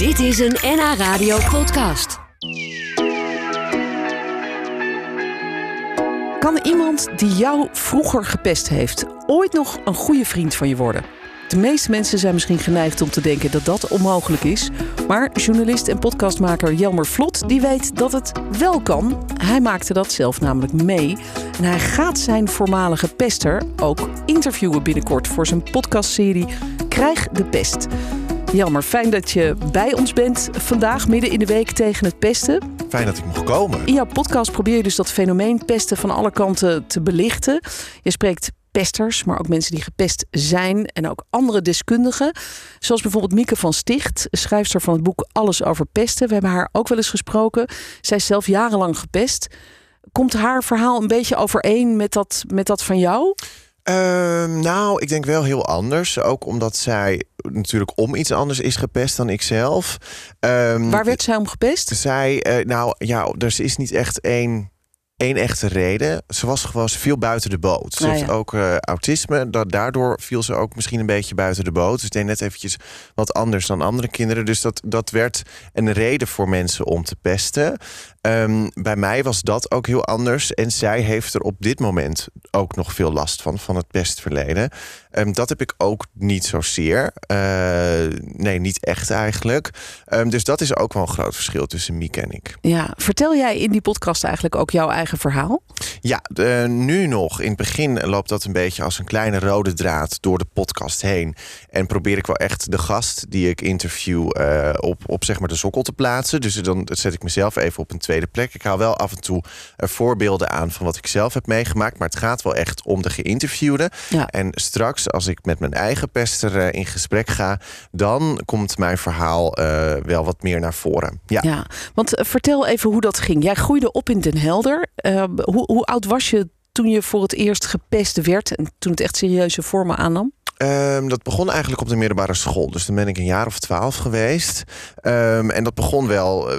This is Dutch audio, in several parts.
Dit is een NH Radio podcast. Kan iemand die jou vroeger gepest heeft ooit nog een goede vriend van je worden? De meeste mensen zijn misschien geneigd om te denken dat dat onmogelijk is. Maar journalist en podcastmaker Jelmer Vlot die weet dat het wel kan. Hij maakte dat zelf namelijk mee. En hij gaat zijn voormalige pester ook interviewen binnenkort voor zijn podcastserie Krijg de Pest. Jelmer, fijn dat je bij ons bent vandaag, midden in de week tegen het pesten. Fijn dat ik mocht komen. In jouw podcast probeer je dus dat fenomeen pesten van alle kanten te belichten. Je spreekt pesters, maar ook mensen die gepest zijn en ook andere deskundigen. Zoals bijvoorbeeld Mieke van Sticht, schrijfster van het boek Alles over pesten. We hebben haar ook wel eens gesproken. Zij is zelf jarenlang gepest. Komt haar verhaal een beetje overeen met dat, met dat van jou? Ehm, nou, ik denk wel heel anders. Ook omdat zij natuurlijk om iets anders is gepest dan ik zelf. Ehm, Waar werd zij om gepest? Zij, eh, nou ja, er is niet echt één één echte reden. Ze was gewoon veel buiten de boot. Ze Nou heeft ook eh, autisme. Da daardoor viel ze ook misschien een beetje buiten de boot. Dus deed net eventjes wat anders dan andere kinderen. Dus dat, dat werd een reden voor mensen om te pesten. Ehm, bij mij was dat ook heel anders. En zij heeft er op dit moment ook nog veel last van, van het pestverleden. Ehm, dat heb ik ook niet zozeer. Eh nee, niet echt eigenlijk. Ehm, dus dat is ook wel een groot verschil tussen Mieke en ik. Ja, vertel jij in die podcast eigenlijk ook jouw eigen verhaal? Ja, nu nog. In het begin loopt dat een beetje als een kleine rode draad door de podcast heen. En probeer ik wel echt de gast die ik interview eh, op, op zeg maar de sokkel te plaatsen. Dus dan zet ik mezelf even op een tweede plek. Ik haal wel af en toe eh, voorbeelden aan van wat ik zelf heb meegemaakt. Maar het gaat wel echt om de geïnterviewde. Ja. En straks, als ik met mijn eigen pester eh, in gesprek ga, dan komt mijn verhaal wel wat meer naar voren. Ja. Ja, want vertel even hoe dat ging. Jij groeide op in Den Helder. Hoe, hoe oud was je toen je voor het eerst gepest werd en toen het echt serieuze vormen aannam? Ehm, dat begon eigenlijk op de middelbare school. Dus dan ben ik een jaar of twaalf geweest. Ehm, en dat begon wel eh,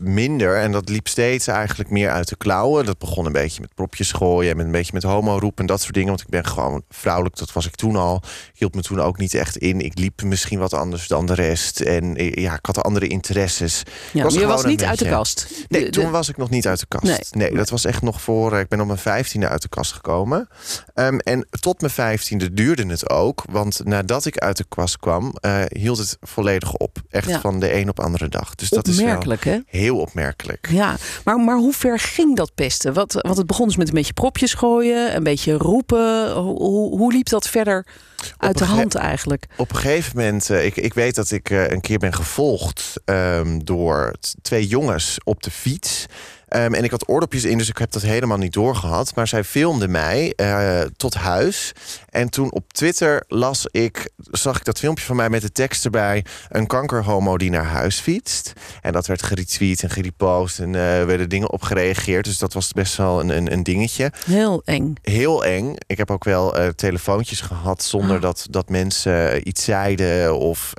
minder. En dat liep steeds eigenlijk meer uit de klauwen. Dat begon een beetje met propjes gooien. En met een beetje met homo roepen en dat soort dingen. Want ik ben gewoon vrouwelijk, dat was ik toen al. Ik hield me toen ook niet echt in. Ik liep misschien wat anders dan de rest. En eh, ja, ik had andere interesses. Ja, was maar je was niet uit de kast. Nee, De- toen was ik nog niet uit de kast. Nee. Nee, dat was echt nog voor. eh, Ik ben op mijn vijftiende uit de kast gekomen. Ehm, en tot mijn vijftiende duurde het ook. Want nadat ik uit de kast kwam, eh, hield het volledig op. Echt Ja. van de een op andere dag. Dus dat is wel Opmerkelijk, hè? Heel opmerkelijk. Ja, maar, maar hoe ver ging dat pesten? Wat, want het begon dus met een beetje propjes gooien, een beetje roepen. Hoe, hoe, liep dat verder uit de hand eigenlijk? Op een gegeven moment, eh, ik, ik weet dat ik eh, een keer ben gevolgd ehm, door twee jongens op de fiets. Ehm, en ik had oordopjes in, dus ik heb dat helemaal niet doorgehad. Maar zij filmden mij eh, tot huis. En toen op Twitter las ik, zag ik dat filmpje van mij met de tekst erbij: een kankerhomo die naar huis fietst. En dat werd geretweet en gerepost en eh werden dingen op gereageerd. Dus dat was best wel een, een, een dingetje Heel eng. heel eng. Ik heb ook wel eh, telefoontjes gehad zonder Ah. dat, dat mensen eh, iets zeiden of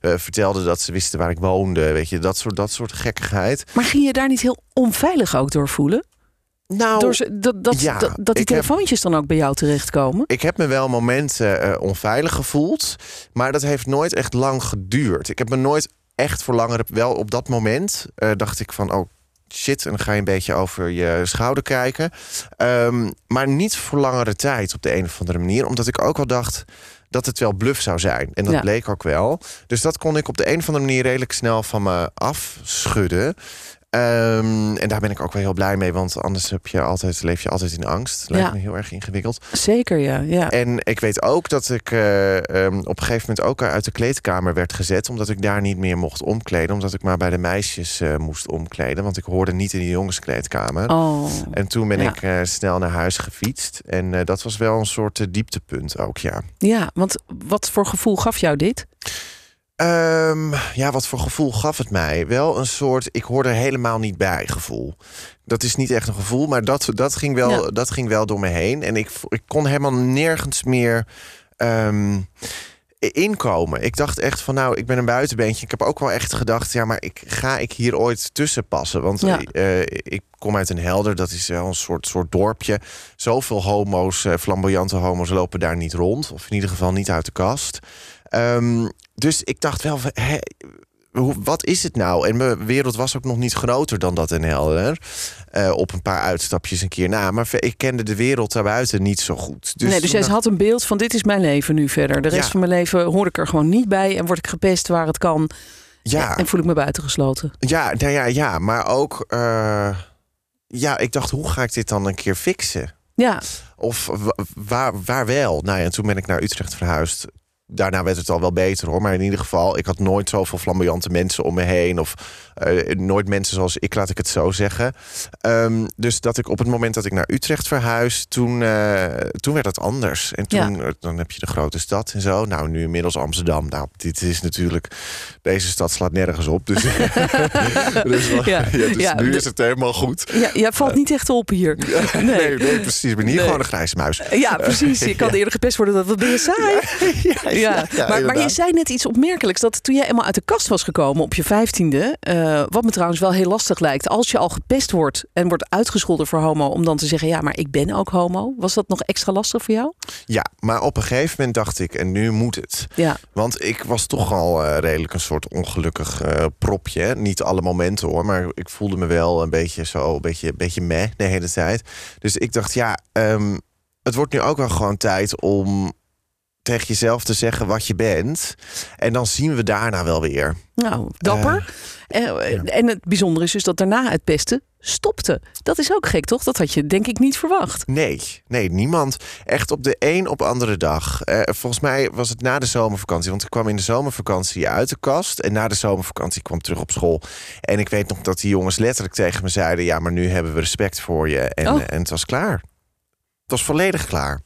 vertelden dat ze wisten waar ik woonde. Weet je, dat soort, dat soort gekkigheid. Maar ging je daar niet heel onveilig ook door voelen? Nou, Door ze, dat, dat, ja, dat, dat die heb- telefoontjes dan ook bij jou terechtkomen? ik heb me wel momenten eh, onveilig gevoeld, maar dat heeft nooit echt lang geduurd. Ik heb me nooit echt voor langere, wel op dat moment eh, dacht ik van, oh shit, en dan ga je een beetje over je schouder kijken. Ehm, maar niet voor langere tijd op de een of andere manier, omdat ik ook wel dacht dat het wel bluff zou zijn. En dat Ja. bleek ook wel. Dus dat kon ik op de een of andere manier redelijk snel van me afschudden. Ehm, en daar ben ik ook wel heel blij mee, want anders heb je altijd, leef je altijd in angst. Lijkt Ja. me heel erg ingewikkeld. Zeker, ja. ja. En ik weet ook dat ik eh, ehm, op een gegeven moment ook uit de kleedkamer werd gezet. Omdat ik daar niet meer mocht omkleden. Omdat ik maar bij de meisjes eh, moest omkleden. Want ik hoorde niet in de jongenskleedkamer. Oh, En toen ben Ja. ik eh, snel naar huis gefietst. En dat was wel een soort dieptepunt ook, ja. ja. Want wat voor gevoel gaf jou dit? Ehm, ja, wat voor gevoel gaf het mij? Wel een soort, ik hoorde er helemaal niet bij gevoel. Dat is niet echt een gevoel, maar dat, dat, ging, wel, Ja. dat ging wel door me heen. En ik, ik kon helemaal nergens meer ehm, inkomen. Ik dacht echt van nou, ik ben een buitenbeentje. Ik heb ook wel echt gedacht, ja, maar ik, ga ik hier ooit tussen passen? Want Ja. eh, ik kom uit een helder, dat is wel een soort, soort dorpje. Zoveel homo's, eh, flamboyante homo's lopen daar niet rond. Of in ieder geval niet uit de kast. Ehm, dus ik dacht wel, wat is het nou? En mijn wereld was ook nog niet groter dan dat in Helder. Uh, op een paar uitstapjes een keer na. Maar ik kende de wereld daarbuiten niet zo goed. Dus nee, dus jij had een beeld van dit is mijn leven nu verder. De rest van mijn leven hoor ik er gewoon niet bij. En word ik gepest waar het kan. Ja. En voel ik me buitengesloten. Ja, nou ja, ja. Maar ook... Uh, ja, ik dacht, hoe ga ik dit dan een keer fixen? Ja. Of waar, waar wel? Nou ja, en toen ben ik naar Utrecht verhuisd daarna werd het al wel beter hoor. Maar in ieder geval, ik had nooit zoveel flamboyante mensen om me heen. Of uh, nooit mensen zoals ik, laat ik het zo zeggen. Um, dus dat ik op het moment dat ik naar Utrecht verhuis, toen, uh, toen werd het anders. En toen ja. dan heb je de grote stad en zo. Nou, nu inmiddels Amsterdam. Nou, dit is natuurlijk. Deze stad slaat nergens op. Dus, dus, ja. dus ja, nu is het helemaal goed. Ja, jij valt niet echt op hier. Nee, nee, nee precies. Ik ben hier gewoon een grijze muis. Ja, precies. Je kan eerder gepest worden. Dat wat ben je saai. Ja, maar, maar, je zei net iets opmerkelijks. Dat toen jij eenmaal uit de kast was gekomen op je vijftiende. Uh, wat me trouwens wel heel lastig lijkt. Als je al gepest wordt en wordt uitgescholden voor homo. Om dan te zeggen, ja, maar ik ben ook homo. Was dat nog extra lastig voor jou? Ja, maar op een gegeven moment dacht ik, en nu moet het. Ja. Want ik was toch al uh, redelijk een soort ongelukkig uh, propje. Niet alle momenten hoor, maar ik voelde me wel een beetje zo, een beetje, een beetje meh de hele tijd. Dus ik dacht, ja, um, het wordt nu ook wel gewoon tijd om tegen jezelf te zeggen wat je bent. En dan zien we daarna wel weer. Nou, dapper. Uh, En het bijzondere is dus dat daarna het pesten stopte. Dat is ook gek, toch? Dat had je denk ik niet verwacht. Nee, nee, niemand. Echt op de een op andere dag. Uh, volgens mij was het na de zomervakantie. Want ik kwam in de zomervakantie uit de kast. En na de zomervakantie kwam ik terug op school. En ik weet nog dat die jongens letterlijk tegen me zeiden... ja, maar nu hebben we respect voor je. En, oh. en het was klaar. Het was volledig klaar.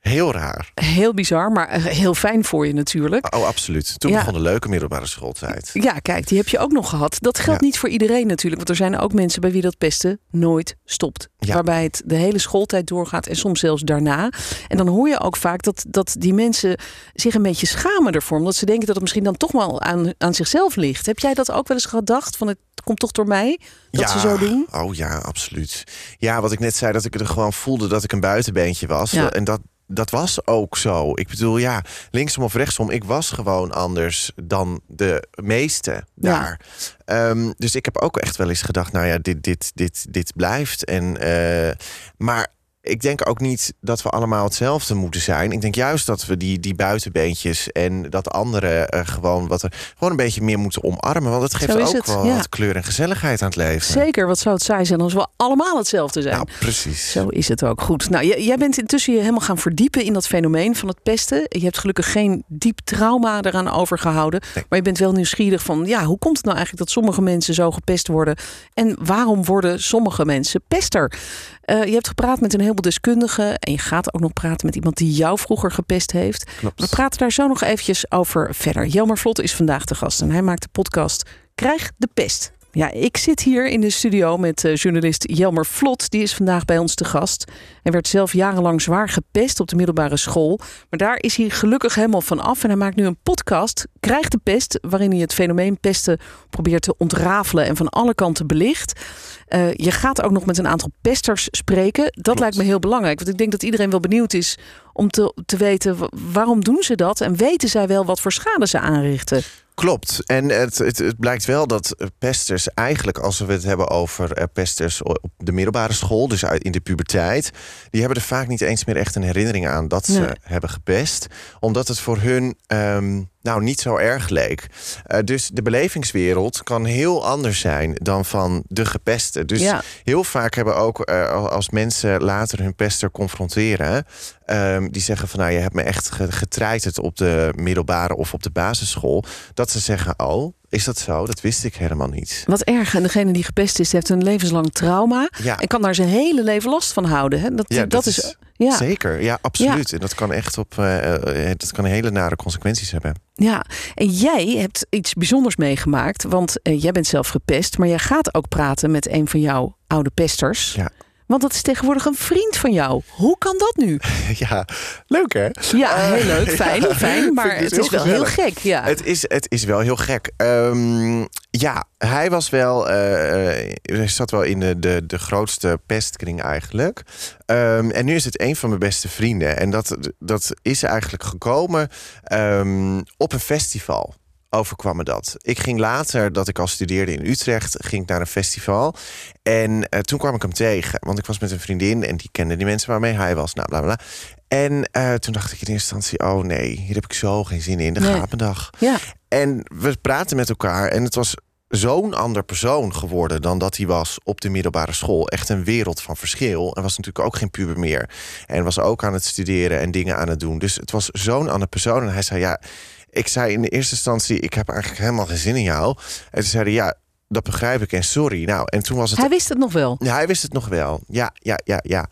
Heel raar. Heel bizar, maar eh, heel fijn voor je natuurlijk. Oh, absoluut. Toen begon de leuke middelbare schooltijd. Ja, kijk, die heb je ook nog gehad. Dat geldt niet voor iedereen natuurlijk. Want er zijn ook mensen bij wie dat pesten nooit stopt. Waarbij het de hele schooltijd doorgaat en soms zelfs daarna. En dan hoor je ook vaak dat, dat die mensen zich een beetje schamen ervoor. Omdat ze denken dat het misschien dan toch wel aan, aan zichzelf ligt. Heb jij dat ook wel eens gedacht? Van het komt toch door mij dat ze zo doen? Oh ja, absoluut. Ja, wat ik net zei, dat ik er gewoon voelde dat ik een buitenbeentje was. En dat, dat was ook zo. Ik bedoel, ja, linksom of rechtsom, ik was gewoon anders dan de meeste daar. Ehm, dus ik heb ook echt wel eens gedacht, nou ja, dit, dit, dit, dit blijft. En, uh, maar ik denk ook niet dat we allemaal hetzelfde moeten zijn. Ik denk juist dat we die, die buitenbeentjes en dat andere uh, gewoon wat er gewoon een beetje meer moeten omarmen. Want het geeft ook het, wel wat kleur en gezelligheid aan het leven. Zeker, wat zou het saai zijn als we allemaal hetzelfde zijn? Nou, precies. Zo is het ook. Goed. Nou, jij bent intussen je helemaal gaan verdiepen in dat fenomeen van het pesten. Je hebt gelukkig geen diep trauma eraan overgehouden. Maar je bent wel nieuwsgierig van, ja, hoe komt het nou eigenlijk dat sommige mensen zo gepest worden? En waarom worden sommige mensen pester? Uh, je hebt gepraat met een heleboel deskundigen. En je gaat ook nog praten met iemand die jou vroeger gepest heeft. Klopt. We praten daar zo nog eventjes over verder. Jelmer Vlot is vandaag de gast. En hij maakt de podcast Krijg de Pest. Ja, ik zit hier in de studio met uh, journalist Jelmer Vlot. Die is vandaag bij ons te gast. Hij werd zelf jarenlang zwaar gepest op de middelbare school. Maar daar is hij gelukkig helemaal van af. En hij maakt nu een podcast, Krijg de Pest... waarin hij het fenomeen pesten probeert te ontrafelen... en van alle kanten belicht. Uh, je gaat ook nog met een aantal pesters spreken. Dat Klopt. lijkt me heel belangrijk. Want ik denk dat iedereen wel benieuwd is om te, te weten... waarom doen ze dat? En weten zij wel wat voor schade ze aanrichten? Klopt. En het, het, het, blijkt wel dat pesters eigenlijk, als we het hebben over eh, pesters op de middelbare school, dus in de puberteit, die hebben er vaak niet eens meer echt een herinnering aan dat ze nee. hebben gepest. Omdat het voor hun um, nou niet zo erg leek. Uh, dus de belevingswereld kan heel anders zijn dan van de gepeste. Dus ja. heel vaak hebben ook uh, als mensen later hun pester confronteren, um, die zeggen van nou je hebt me echt getreiterd op de middelbare of op de basisschool, dat ze zeggen oh is dat zo? Dat wist ik helemaal niet. Wat erg. En degene die gepest is, heeft een levenslang trauma. Ja. En kan daar zijn hele leven last van houden. Hè? Dat, ja, dat, dat is, is, ja. zeker. Ja, absoluut. En dat kan echt op. Uh, dat kan hele nare consequenties hebben. Ja, en jij hebt iets bijzonders meegemaakt. Want uh, jij bent zelf gepest, maar jij gaat ook praten met een van jouw oude pesters. Ja. Want dat is tegenwoordig een vriend van jou. Hoe kan dat nu? Ja, leuk hè? Ja, heel leuk. Fijn, ja, fijn. Maar het is wel heel gek. Ja. Het, is, het is wel heel gek. Um, ja, hij was wel. Uh, hij zat wel in de, de, de grootste pestkring eigenlijk. Um, en nu is het een van mijn beste vrienden. En dat, dat is eigenlijk gekomen um, op een festival. Overkwam me dat. Ik ging later, dat ik al studeerde in Utrecht, ging ik naar een festival. En eh, toen kwam ik hem tegen. Want ik was met een vriendin en die kende die mensen waarmee hij was. Nou, bla bla. En eh, toen dacht ik in eerste instantie: oh nee, hier heb ik zo geen zin in. De Nee. gaat mijn dag. Ja. En we praten met elkaar en het was zo'n ander persoon geworden dan dat hij was op de middelbare school. Echt een wereld van verschil. En was natuurlijk ook geen puber meer. En was ook aan het studeren en dingen aan het doen. Dus het was zo'n ander persoon. En hij zei ja, ik zei in de eerste instantie, ik heb eigenlijk helemaal geen zin in jou. En toen zei hij ja, dat begrijp ik en sorry. Nou, en toen was het Hij wist het nog wel. ja, hij wist het nog wel. Ja, ja, ja, ja.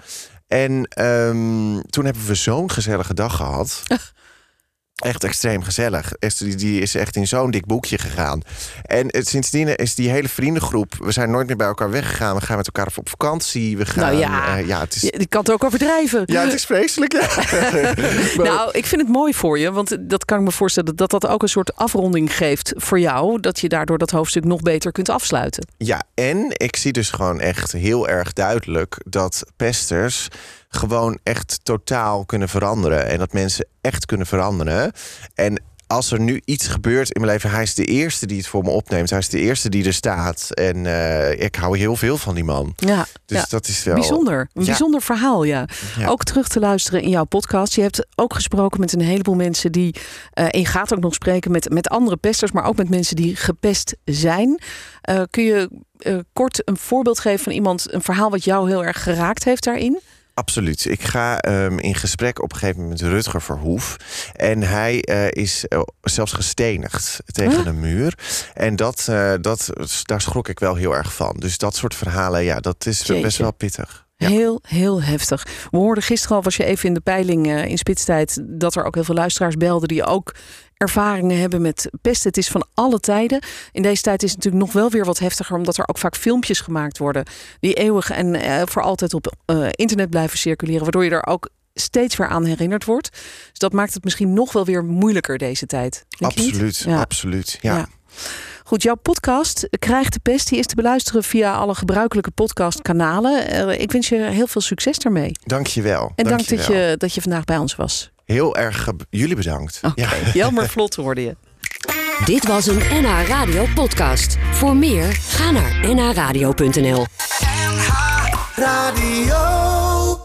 En ehm, toen hebben we zo'n gezellige dag gehad. Echt extreem gezellig. Die, is echt in zo'n dik boekje gegaan. En het, sindsdien is die hele vriendengroep... We zijn nooit meer bij elkaar weggegaan. We gaan met elkaar op vakantie. We gaan... Nou ja. eh, ja, het is, je kan het ook overdrijven. ja, het is vreselijk. Ja. Maar- Nou, ik vind het mooi voor je, want dat kan ik me voorstellen dat dat ook een soort afronding geeft voor jou, dat je daardoor dat hoofdstuk nog beter kunt afsluiten. Ja, en ik zie dus gewoon echt heel erg duidelijk dat pesters gewoon echt totaal kunnen veranderen. En dat mensen echt kunnen veranderen. En als er nu iets gebeurt in mijn leven, hij is de eerste die het voor me opneemt. Hij is de eerste die er staat. En eh, ik hou heel veel van die man. Ja, Dus ja. dat is wel. bijzonder. Een Ja. bijzonder verhaal, ja. Ja. Ook terug te luisteren in jouw podcast. Je hebt ook gesproken met een heleboel mensen die. eh, en je gaat ook nog spreken met, met andere pesters, maar ook met mensen die gepest zijn. Eh, kun je kort een voorbeeld geven van iemand, een verhaal wat jou heel erg geraakt heeft daarin? Absoluut. Ik ga ehm, in gesprek op een gegeven moment met Rutger Verhoef. En hij eh, is eh, zelfs gestenigd tegen Huh? een muur. En dat, eh, dat, daar schrok ik wel heel erg van. Dus dat soort verhalen, ja, dat is Jeetje. best wel pittig. Ja. Heel, heel heftig. We hoorden gisteren al, was je even in de peiling eh, in spitstijd, dat er ook heel veel luisteraars belden die ook ervaringen hebben met pesten. Het is van alle tijden. In deze tijd is het natuurlijk nog wel weer wat heftiger, omdat er ook vaak filmpjes gemaakt worden die eeuwig en eh, voor altijd op eh, internet blijven circuleren, waardoor je er ook steeds weer aan herinnerd wordt. Dus dat maakt het misschien nog wel weer moeilijker deze tijd. Absoluut, Ja. absoluut. Ja. Ja. Goed, jouw podcast Krijgt de Pest, die is te beluisteren via alle gebruikelijke podcastkanalen. Eh, ik wens je heel veel succes daarmee. Dank je wel. En dank dat je, dat je vandaag bij ons was. Heel erg jullie bedankt. Oké, Ja. Jelmer Vlot hoorde je. Dit was een NH Radio podcast. Voor meer, ga naar nhradio.nl. Radio.